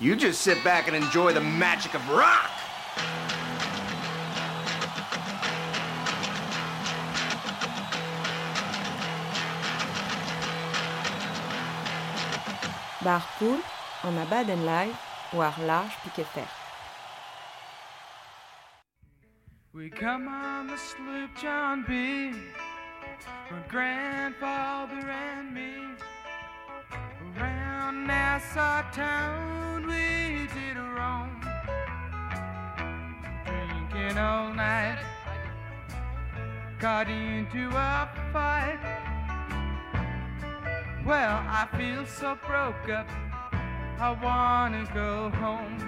You just sit back and enjoy the magic of rock. Bar poul, an abad en live, war large piquet fer. We come on the sloop John B. My grandfather and me. Nassau town we did roam. Drinking all night. Got into a fight. Well, I feel so broke up. I wanna go home.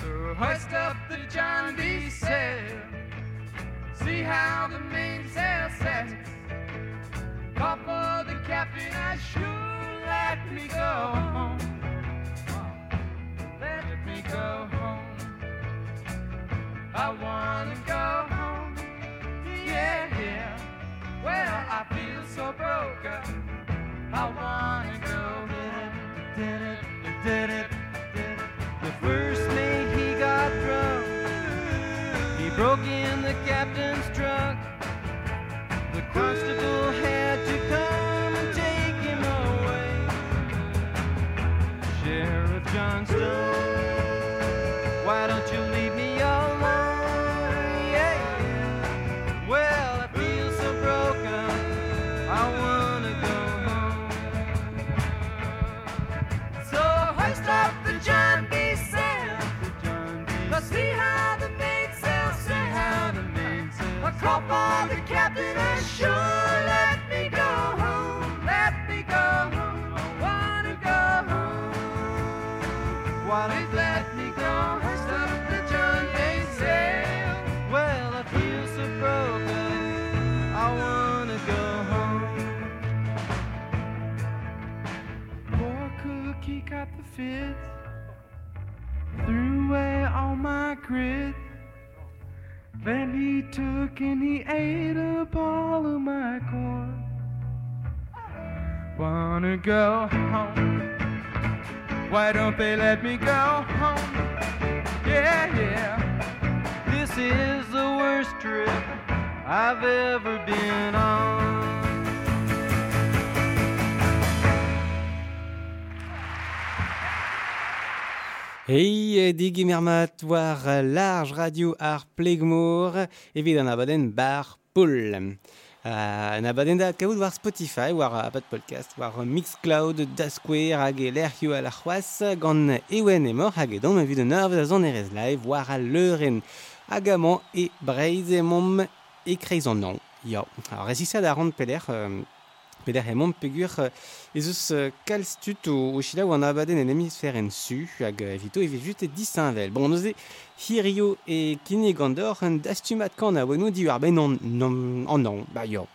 So hoist up the John B. sail. See how the mainsail sets. Captain, I sure let me go home. Let me go home. I wanna go home. Yeah, yeah. Well, I feel so broke up. I wanna go home. Did it, did it, did it. The first mate he got drunk. He broke in the captain's trunk. The constable captain sure let me go home. Let me go home. I wanna go home. Let me go? The John B. sail. Well, I feel so broken. I wanna go home. Poor cookie got the fits. Threw away all my grit. Then he took and he ate up all of my corn. Wanna go home? Why don't they let me go home? Yeah, yeah. This is the worst trip I've ever been on. Hei, digi mermat war large radio ar plegmour, evit an abaden bar poul. Uh, an abaden da kaout war Spotify, war apad podcast, war Mixcloud, Dasquer, hag e lerc'hio a la c'hoaz, gant ewen emor hag edom evit an arvez a zon erez live, war a leuren, hag amant e breiz e mom e kreizan an. Ya, a rezisa a rand peler... Euh, peder e mont pegur ez eus kal stut o, o chila an abaden en hemisfer en su hag evito evit just e disinvel. Bon, neuze hirio e kini gandor un dastumat kan a weno di ar ben an an an, an, an, ba yo.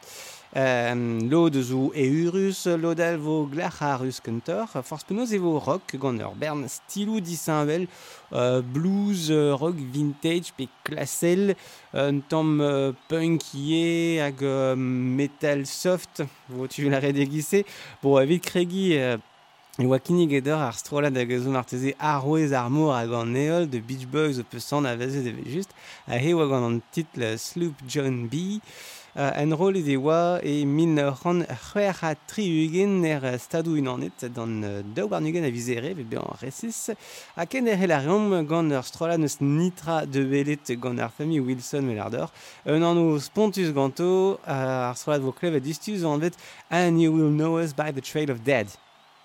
Um, lod zo e urus, lod al vo glach a rus kentor. Forz penoz e vo rock gant ur bern stilou disinvel, uh, blues, uh, rock vintage, pe klasel, un tamm uh, punk ie hag uh, metal soft, vo tu la redegise, bo avit kregi... Uh, E oa kinnig edor ar strolad hag ezo marteze ar ar mor hag an eol de Beach Boys o peus an a veze eve just. A he oa gant an titl Sloop John B. uh, en rol e oa e min ran c'hwer a triugen er stadou unanet dan uh, daou barnugen a vizere ve be an resis. A ken er helarium gant ur strola neus nitra de velet gant ar fami Wilson melardor un an o spontus ganto uh, ar strola vo klev a distus an vet and you will know us by the trail of dead.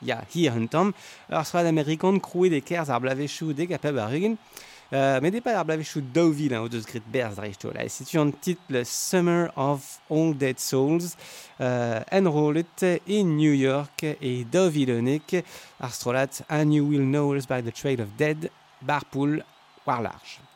Ya yeah, hi un tam ar strola d'amerikan krouet e kerz ar blavechou de kapab ar ugin men det är bara blev sju dovila och du skrivit bärsdrift och läs. En titel Summer of All Dead Souls. Euh, enrollet in New York i dovilonik. Astrolat and you will know us by the trail of dead. Barpool, Warlarge.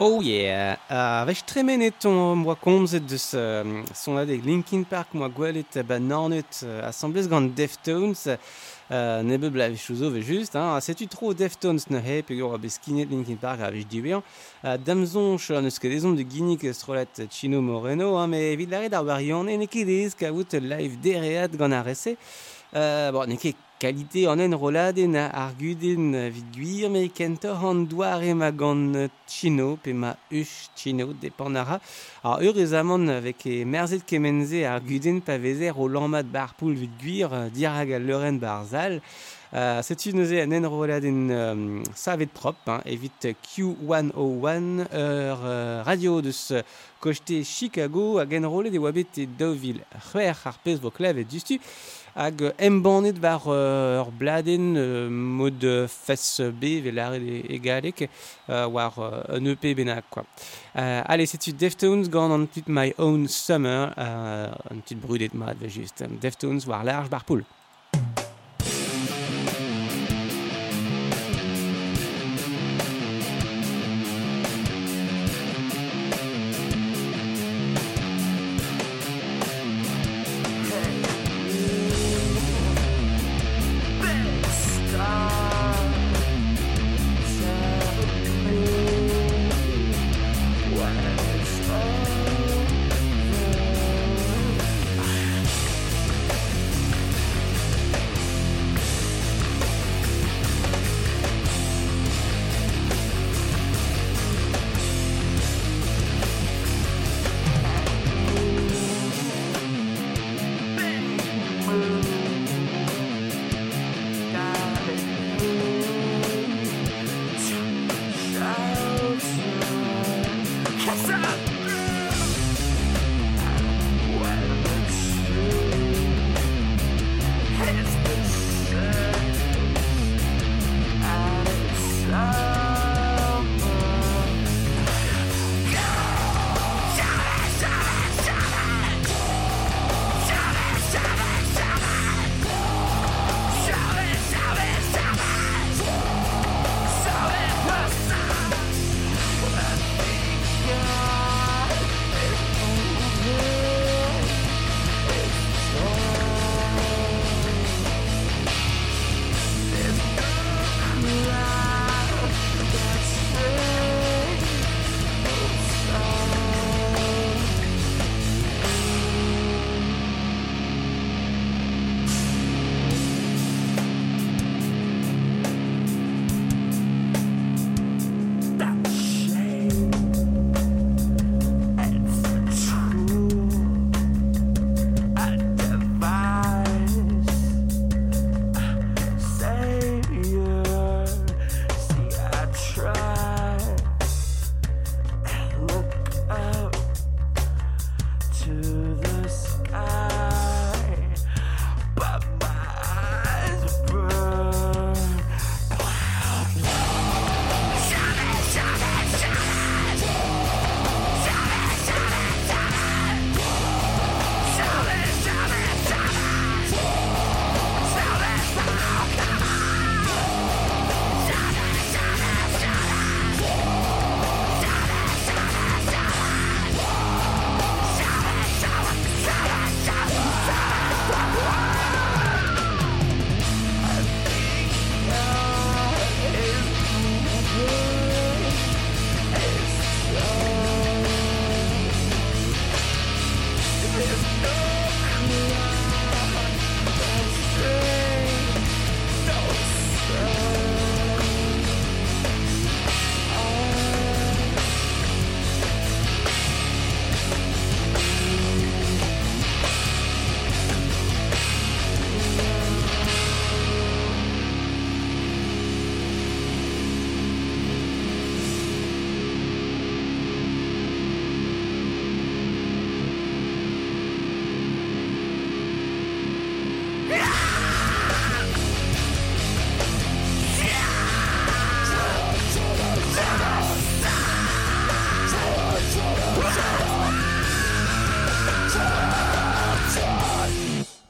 Oh yeah uh, Vech tremenet on moa komzet deus uh, son adeg Linkin Park moa gwelet ba nornet uh, assemblez gant Deftones uh, ne be bla vech ouzo vech just hein, setu tro Deftones ne he pegor a beskinet Linkin Park a vech diwean uh, damzon cho an eus kedezon de ginnik strolet Chino Moreno hein, me evit lare dar variant ne ne kedez kavout live dereat gant a rese. Uh, bon, ne ket kalite an enroladen a arguden vid gwir me kentor an doar ema gant chino pe ma eus chino depanara. ar ur ez amant vek e merzet kemenze arguden pa vezer o lammat barpoul vid gwir dirag a leuren barzal Uh, Setu neuze an enroulad en um, savet prop, hein, evit Q101, ur uh, radio deus kojte Chicago hag enroulad e oabet e daouvil c'hwer ar pez vo klev et justu hag embannet war uh, ur bladen uh, mod uh, fes B velare e, e galek uh, war uh, un EP benak quoi. Uh, allez, setu Deftones gant an tit My Own Summer, uh, an tit brudet mat ve just. Deftones war large bar poul.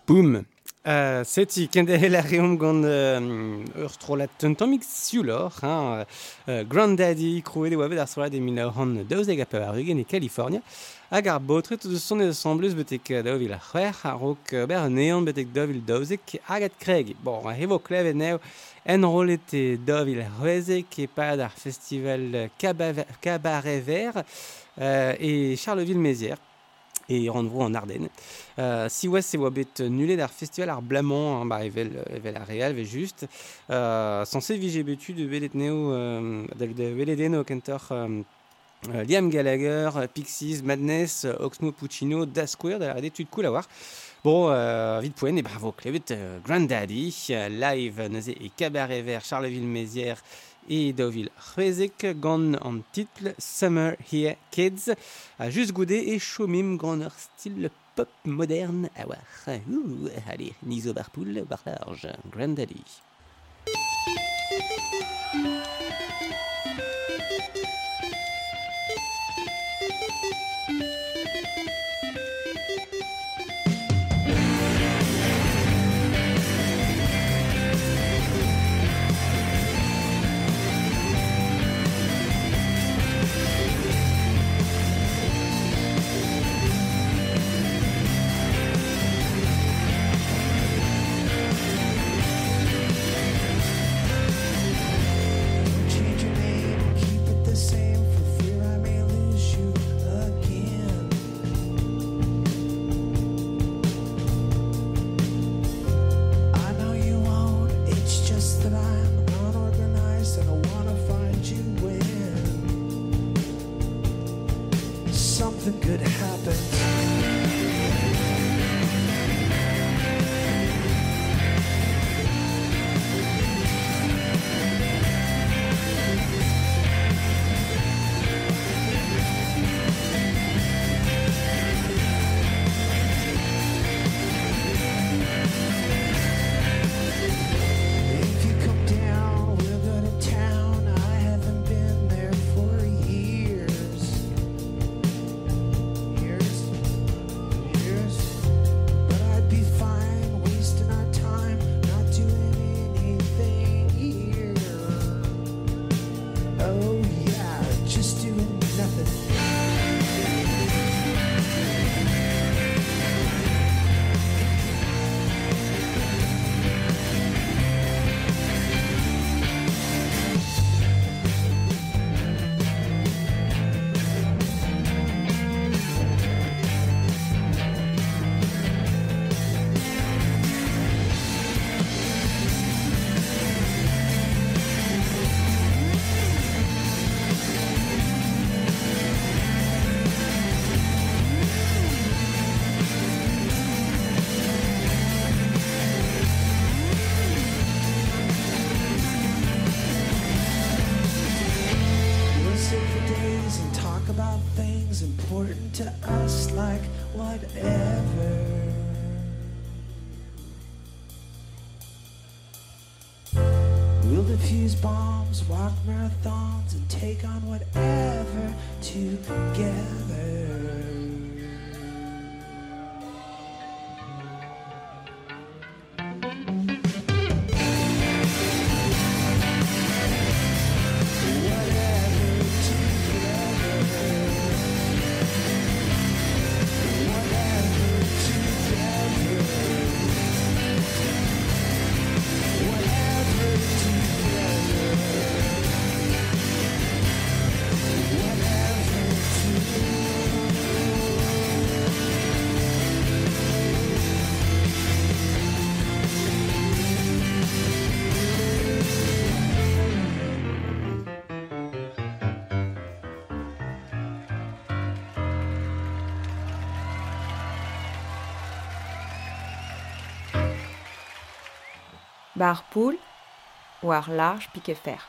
Poum. Euh, seti, kende helareum gant uh, ur strolat tentamik siulor, hein, uh, Granddaddy, krouet e oavet ar strolat e mina hon daouzeg ape ar e California, hag ar botret de son eus samblus betek daouvil ar c'hwer, ar ok ber an eon betek daouvil daouzeg hagat kreg. Bon, a hevo klev neo en rolet e daouvil ar c'hwezeg e pad ar festival Cabaret Vert euh, e Charleville-Mézières, et rendez-vous en Ardennes. Euh, si ouais, c'est wabet nulé d'art festival ar blamant, hein, bah, evel, evel ar real, ve juste. Euh, de velet neo, euh, euh, Liam Gallagher, Pixies, Madness, Oxmo Puccino, Da d'ailleurs, des études cool à voir. Bon, euh, vite poen, et bravo, Clevet, euh, Granddaddy, euh, live, neuze, et Cabaret Vert, Charleville-Mézières, et Deauville Rezek gant an titl Summer Here Kids. A just goude e chomim gant ur stil pop moderne. A war. Ouh, allez, nizo bar poul, bar things important to us, like whatever. We'll defuse bombs, walk marathons, and take on whatever together. barre poule ou art large pique fer.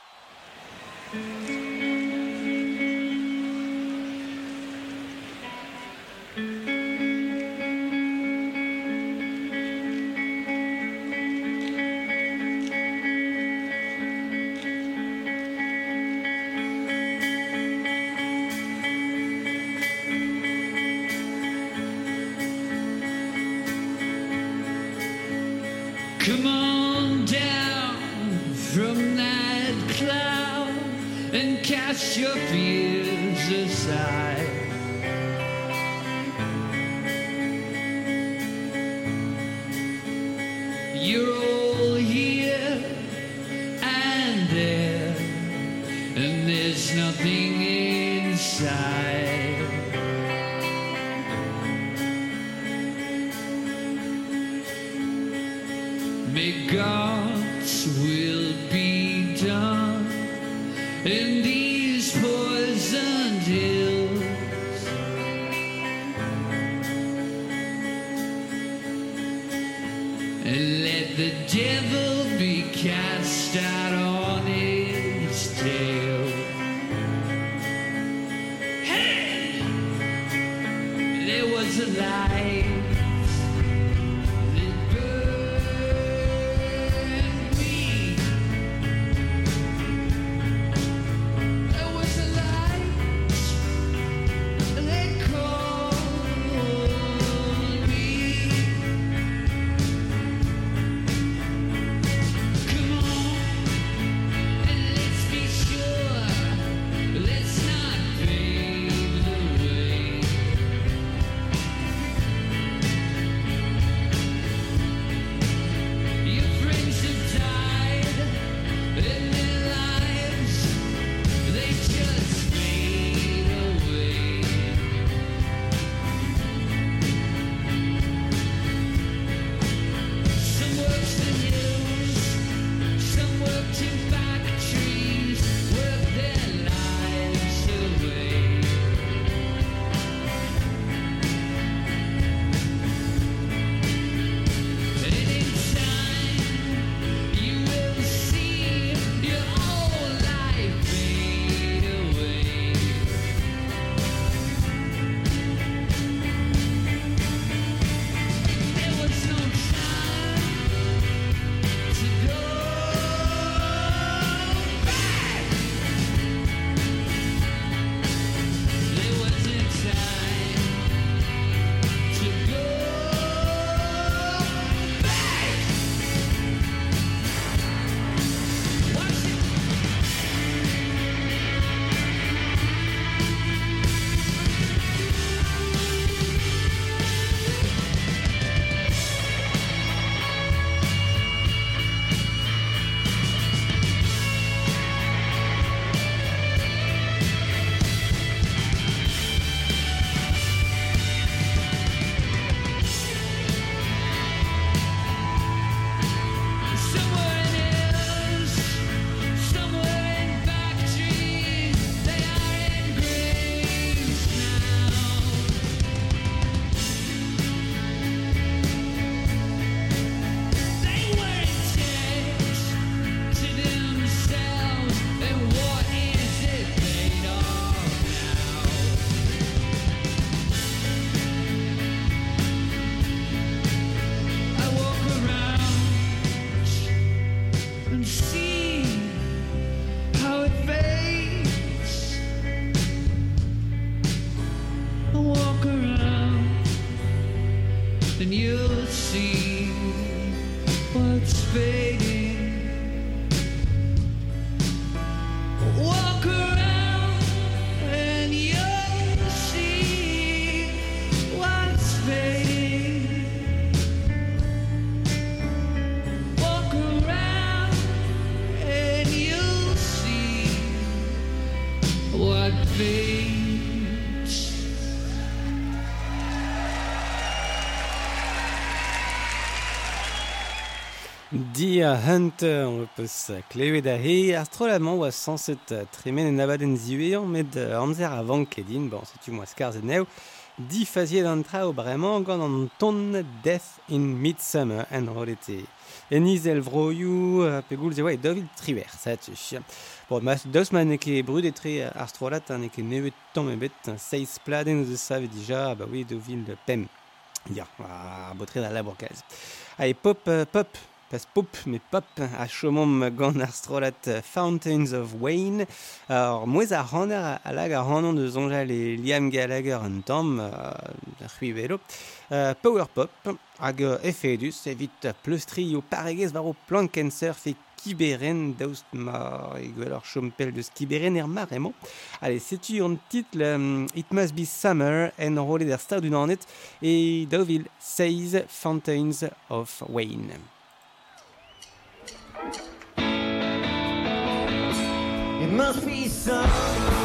side. a Hunter on peus klevet da he ar strolamañ oa sanset tremen en abad en zivean met amzer a van kedin, bon setu moa skarz et neu di faziet an trao o bremañ gant an ton Death in Midsummer en rolete. Eniz el vroioù pegoul zewa e dovid triver, sa tuch. Bon, mas dos man eke brud etre ar strolat an eke nevet tamm ebet, seiz pladen eus save dija, ba oui, dovil pem. Ya, yeah, a botre da labourkaz. Allez, pop, pop, pas pop mais pop a chomom gant ar strolat Fountains of Wayne. Alors, mouez a hanner alag ar hanon de zonjal e Liam Gallagher an tamm, uh, c'hui velo, Euh, power pop hag efedus evit pleustri o paregez varo plankensurf e Kiberen, daoust ma e gwell ar chompel deus Kiberen er mar emo. Allez, setu an titl um, It Must Be Summer en rolet er stad du nanet e daouvil 16 Fountains of Wayne. It must be summer.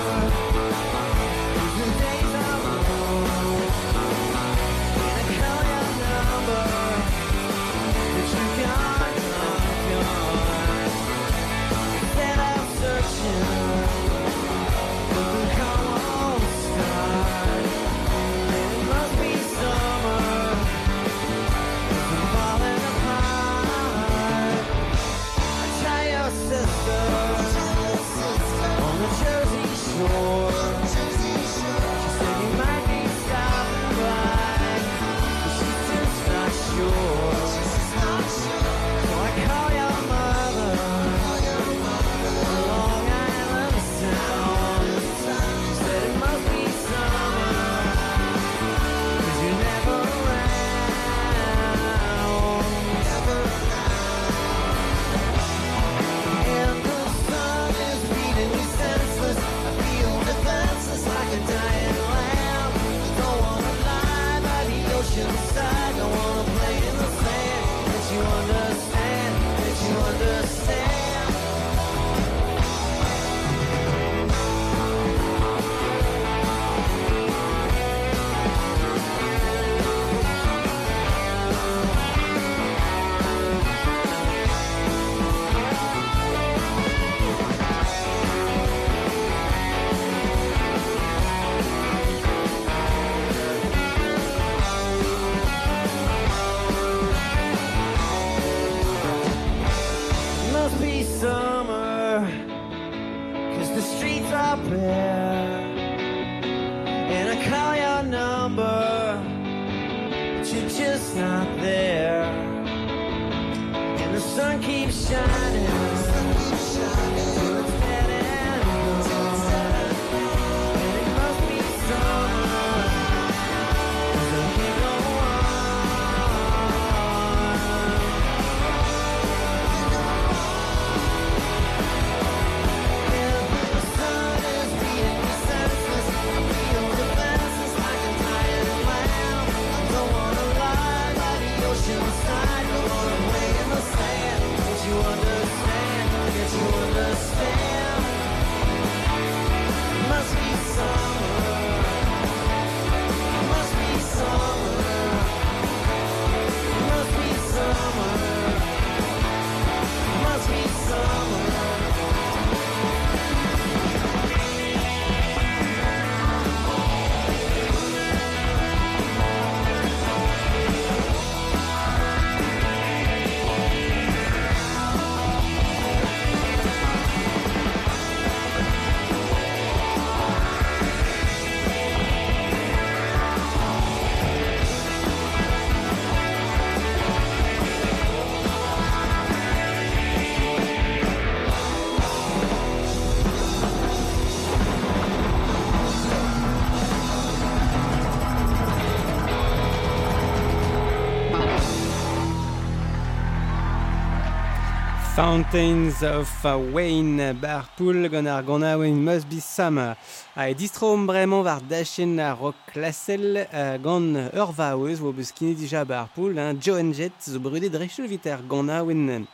Fountains of Wayne bar poul gant ar gant must be summer. Ha e distrom bremañ war dachen a rock klasel uh, gant ur vaouez wo beus kine dija bar poul. Hein, Joe and Jet zo brudet drechel vit ar gant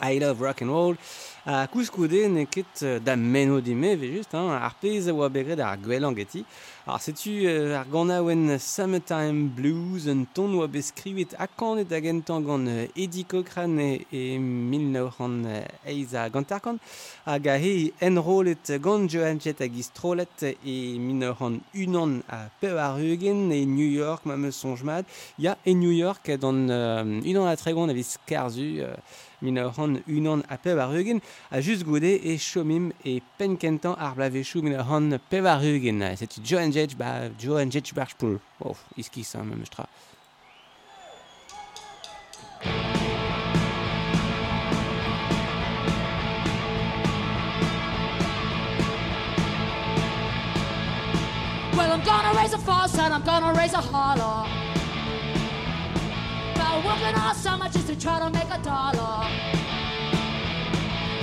I Love Rock and Roll. A kouskoude ne ket da meno dime ve just hein, ar pez oa begret ar gwelan geti. Ar setu euh, ar gant aouen Summertime Blues, un ton oa beskrivet akanet hag gentan gant euh, Eddie Cochran e, e Milnauran Eiza gant arkan hag a he enrolet gant Johan Jett hag istrolet e Milnauran unan a peu ar eugen e New York ma me sonjmad, ya e New York dan euh, unan a tregon a vis karzu euh, min a c'hant unan a pev ar eugen, a just goude e chomim e penkentan ar blavechou min a c'hant pev ar eugen. Setu Joe and Jedge, ba Joe and Jedge bar spoul. Wow, iskis, hein, mem stra. Well, I'm gonna raise a false and I'm gonna raise a holler. working all summer just to try to make a dollar.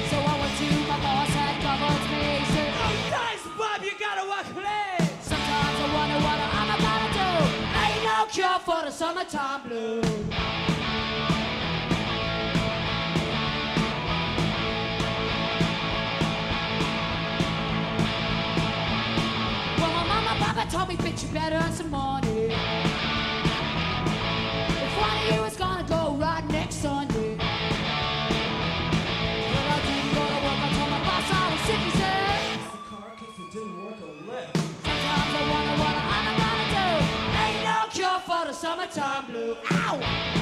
So I went to my boss and governed me. Said, oh, thanks, Bob, you gotta work late. Sometimes I wonder what I'm about to do. Ain't no cure for the summertime blue. Well, my mama, papa told me, bitch, you better earn some money. summertime blue. Ow!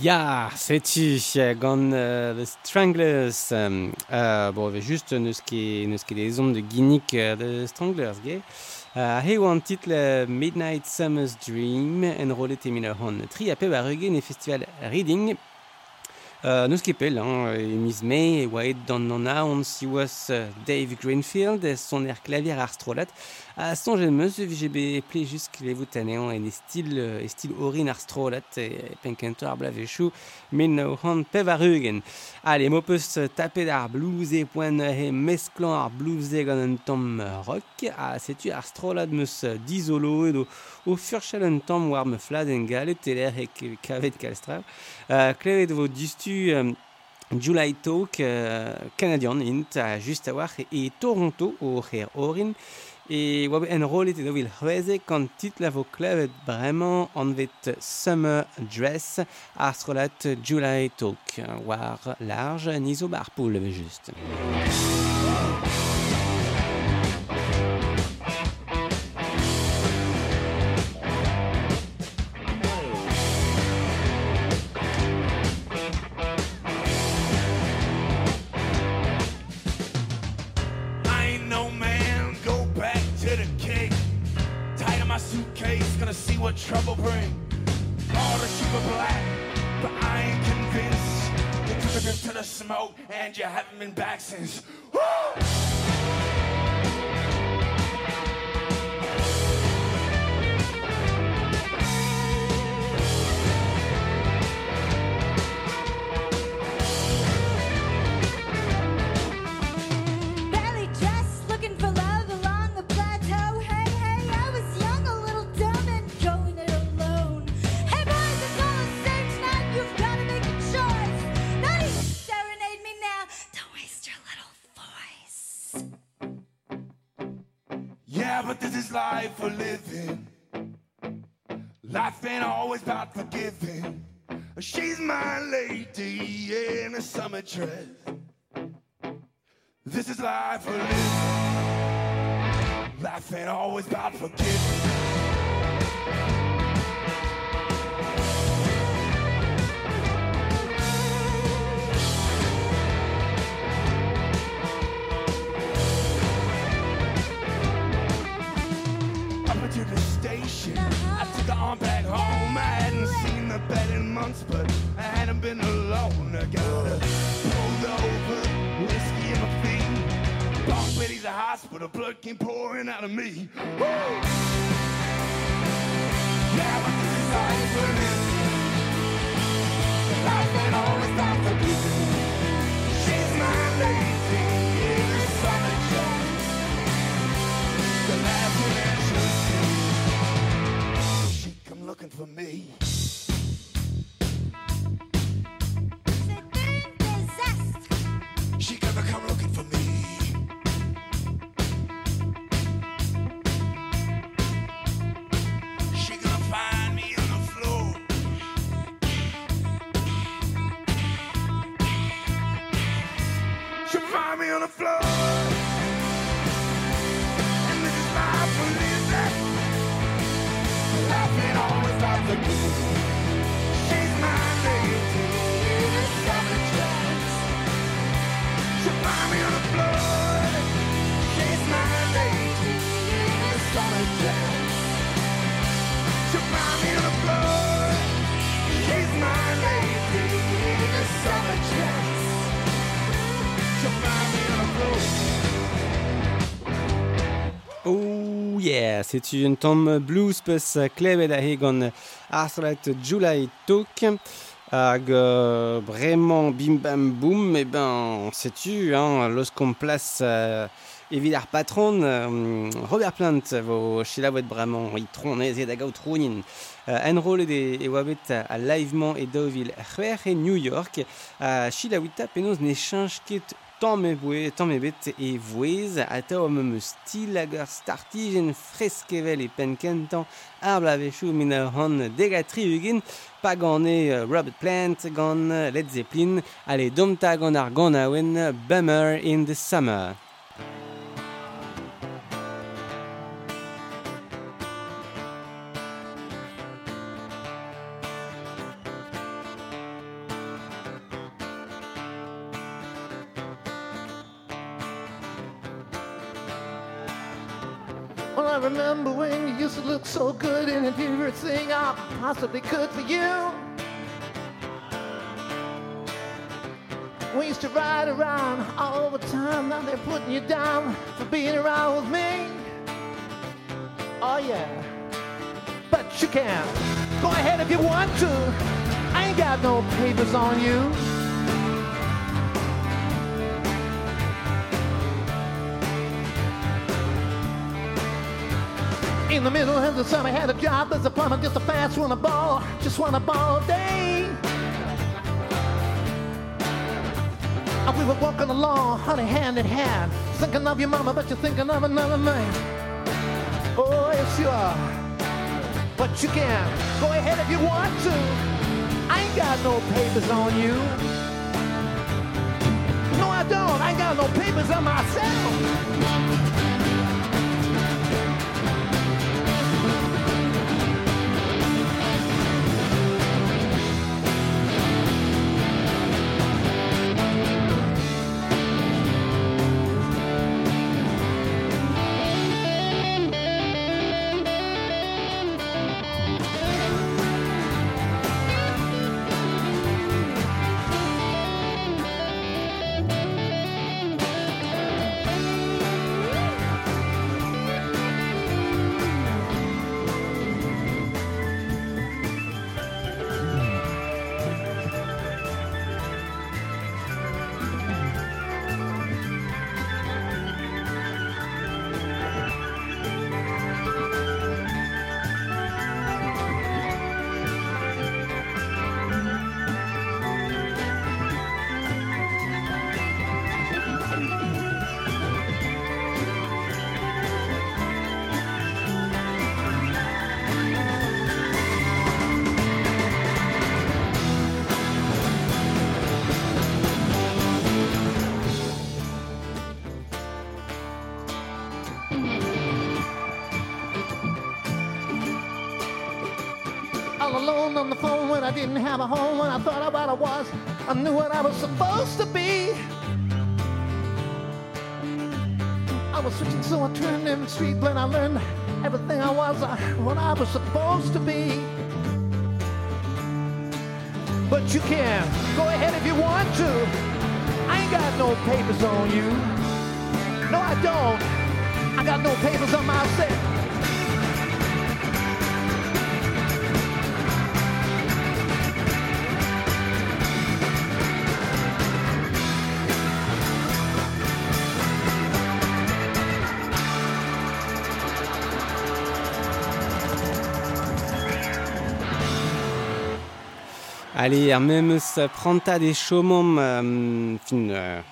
Ya, setu gant uh, The Stranglers. Um, uh, bon, ve just neus ket, neus ket de ginnik uh, The Stranglers, ge. Uh, he oan title uh, Midnight Summer's Dream, en rolet emin ur hon. Tri ape war eugen e festival Reading. Uh, neus ket pel, hein, e miz me, e oaet dan non on si oas uh, Dave Greenfield, son er klavier ar strolat. A sonje meus vije be plejus klevout anean en estil, estil orin ar strolat e penkento ar blavechou men o c'hant pev ar eugen. Allez, mo peus tapet ar blues e point he mesklan ar blues e gant tom rock. A setu ar strolat meus dizolo edo o furchel un tom war me flad en galet teler e kavet Euh Uh, klevet vo distu... Um, July Talk, euh, Canadian Int, a just a war, e Toronto, o c'her orin, e oa bet en rolet edo vil c'hweze kant tit la vo klevet bremañ an vet Summer Dress ar strolat July Talk war large nizo bar poul just. Been back since. amazing. C'est une tom blues peus klevet a hegon arstrat July Talk. Hag euh, vraiment bim bam boum, et ben, sais-tu, hein, kom place euh, evit ar patron, euh, Robert Plant, vo chilavoet bremañ i tron ez hag out rounin. Uh, enrolet e, e oabet a, a e daouvil c'hwer e New York, a uh, chilawita penoz ne chanj ket tamm e tamm bet e vouez a ta o meum stil hag ur startijen freskevel e penkentan ar blavechou min ur hon degatri ugin pa gane Robert Plant gant Led Zeppelin ale domta gant ar gant awen Bummer in the Summer. Want to. I ain't got no papers on you. In the middle of the summer, I had a job as a plumber, just a fast one, a ball, just want a ball day. And we were walking along, honey, hand in hand, thinking of your mama, but you're thinking of another man. Oh, yes, you are. But you can go ahead if you want to. I ain't got no papers on you. No, I don't. I ain't got no papers on myself. I didn't have a home, when I thought about I was. I knew what I was supposed to be. I was switching, so I turned in the street when I learned everything I was, uh, what I was supposed to be. But you can go ahead if you want to. I ain't got no papers on you. No, I don't. I got no papers on myself. Allez, ar memeus pranta e chomom um, fin uh,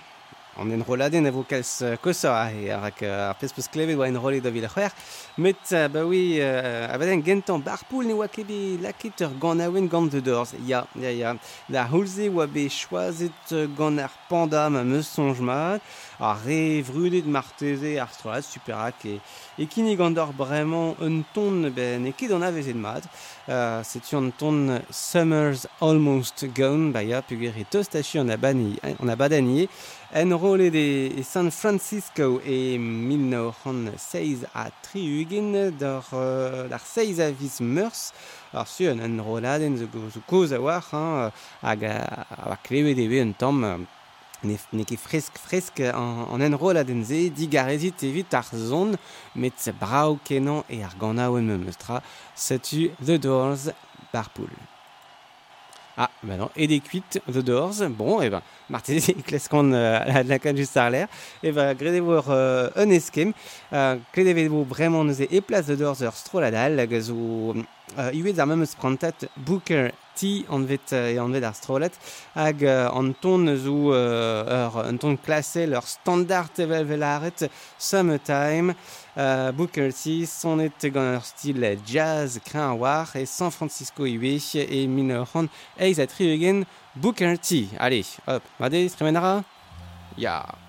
an enroladen a vo kalz uh, kosor a e ar ak ar pez peus klevet oa enrolet da vila c'hwer met uh, ba oui uh, abaden gentan barpoul ne oa kebe lakit ur gant aouen gant de dorz ya, ya, ya. Da houlze oa be choazet gant ar panda ma meus sonjmat a re vrudet marteze ar strolat superak e, e kini gant ar bremañ un ton ben e ket an avezet mat. Uh, setu an ton Summer's Almost Gone, ba ya puger e teustachu an, abani, an abadanie, en role de San Francisco e 1906 a triugin d'ar uh, ar seiz avis meurs, ar su an enroladenn zo, zo koz a war, hein, hag a, a, a, klevet eve un tamm nekki frisk frisk en an enroll a den se, digarezit evit ar zon, met se brao kenan e ar gana me meustra, setu The Doors par poul. Ah, ben non, et des cuites, The Doors, bon, et ben, martez classement euh, la canne juste à l'air, et eh ben, grédez-vous euh, un esquem, euh, grédez-vous vraiment nous et place The Doors, stroladal, gazou, euh, iwet ar memeus prantet Booker T anvet e anvet ar strolet hag euh, an ton zo euh, ur an ton klasel ur standard evel velaret Summertime euh, Booker T son et gant ur stil jazz krein war e San Francisco iwet e min c'hant eiz a tri Booker T. Allez, hop, vade, stremenara Ya. Yeah.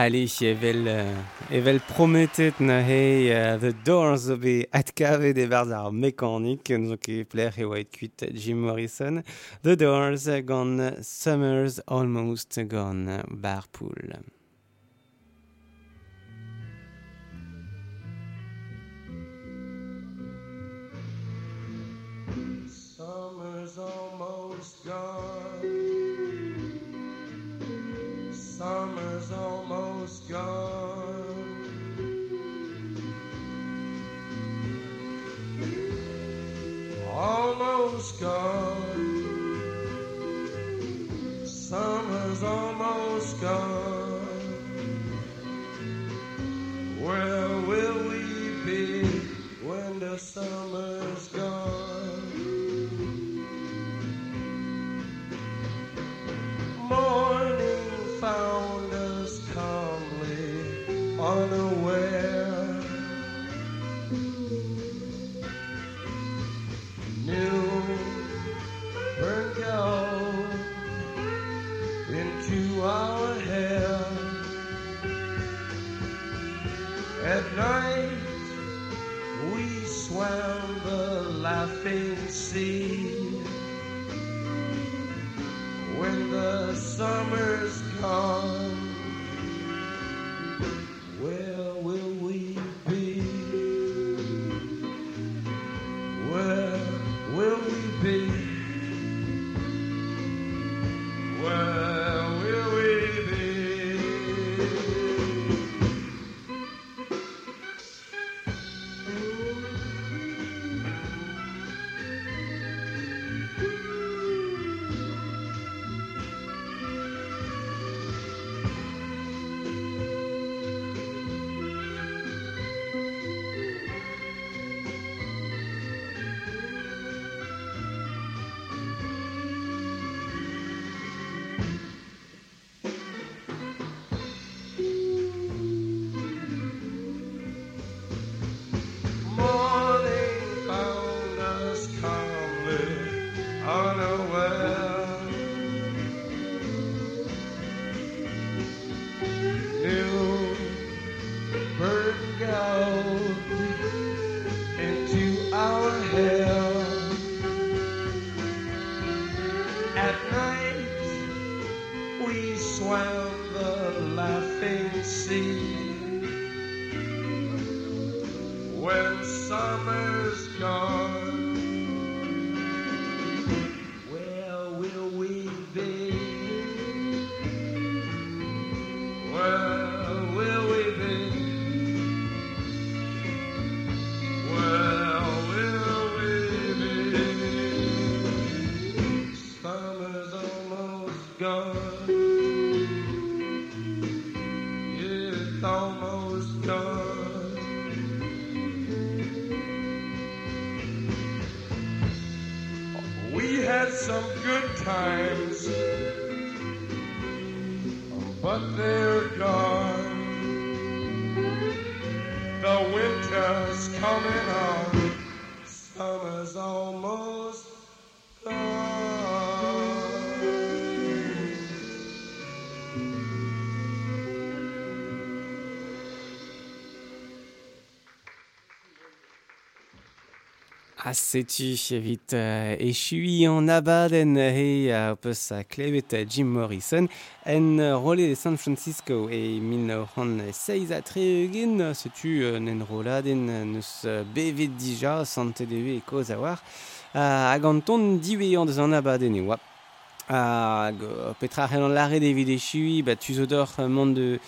Allez, jeg vil, jeg euh, vil promettet na uh, The Doors be atkave de bars ar mekanik, nous qui plaire et white cuit Jim Morrison. The Doors gone Summers Almost Gone Barpool. Summer's almost gone. Summer gone. almost gone. Summer's almost gone. Where laughing sea. When the summer's go. Ha setu evit uh, echui an abaden he a uh, peus a klevet uh, Jim Morrison en uh, role de San Francisco e min hon seiz a tre eugen setu uh, nen roladen neus uh, bevet dija sante deve e koz a war uh, hag an ton diwe an deus an abaden e wap hag uh, petra c'hellan lare de evit e chiwi tu tuzo uh, mont de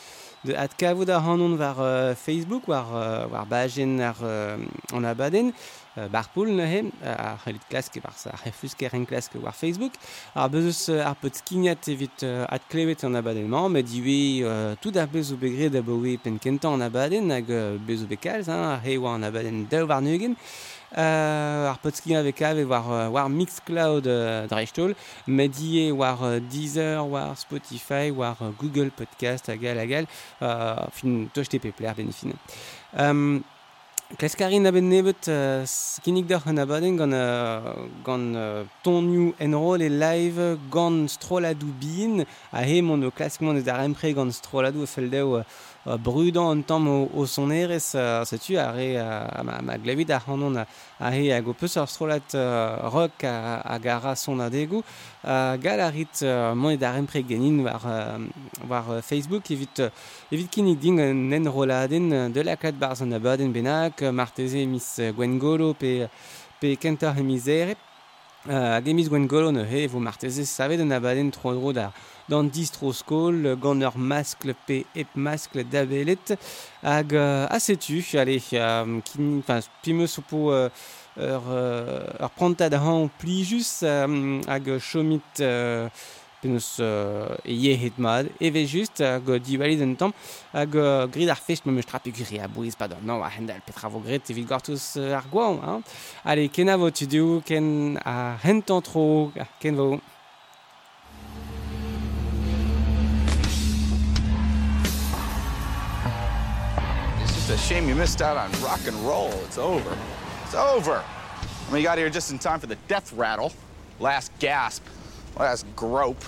de at kavout a hanon war uh, Facebook, war, uh, war bajen ar uh, an abaden, uh, barpoul ne poul uh, ar c'hellit klask war sa refus ker en klask war Facebook, ar bezeus ar pot skignat evit uh, at klevet an abaden man, met diwe uh, tout ar bezo begre da boe pen kentan an abaden, hag euh, bezo bekalz, ar he war an abaden daou war neugen, euh, ar potski avec ave war war Mixcloud euh, drechtol mais die war euh, Deezer, war Spotify, war Google Podcast agal agal. Euh, fin tochtp player benefin. um, Kleskarin aben nebet uh, skinik d'ar an abaden gant, uh, gant uh, tonioù enrol e live gant stroladou bin. A he mon o klaskman eus ar empre gant stroladou a feldeu uh, uh, brudan an tamm o, o sonerez uh, setu a re uh, ma, ma glavit ar hanon a, a re a go peus ar strolat uh, rock a, a gara son adegou. uh, gal a rit uh, monet ar empreg genin war, uh, war uh, Facebook evit, uh, evit kinik ding an en roladen de la kat barz an abaden benak uh, marteze emis Gwengolo pe, pe kentar emizere Uh, hag emiz Gwengolo ne he, vo marteze savet an abaden tro dro da d'an distro skol gant ur maskle pe ep maskle da belet hag uh, a setu ale um, kin fin pimeus opo uh, ur, uh, ur prantad han plijus um, hag chomit uh, penaos uh, e yehet mad, eve just hag diwalid en tamm, hag uh, grid ar fest me meus trapik gri a bouiz pa non, a hendal petra vo gret evit gortoz uh, ar gwaon. Hein? Ale, ken a vo tudeo, ken a hentan tro, ken vo. A shame you missed out on rock and roll. It's over. It's over. You got here just in time for the death rattle. Last gasp. Last grope.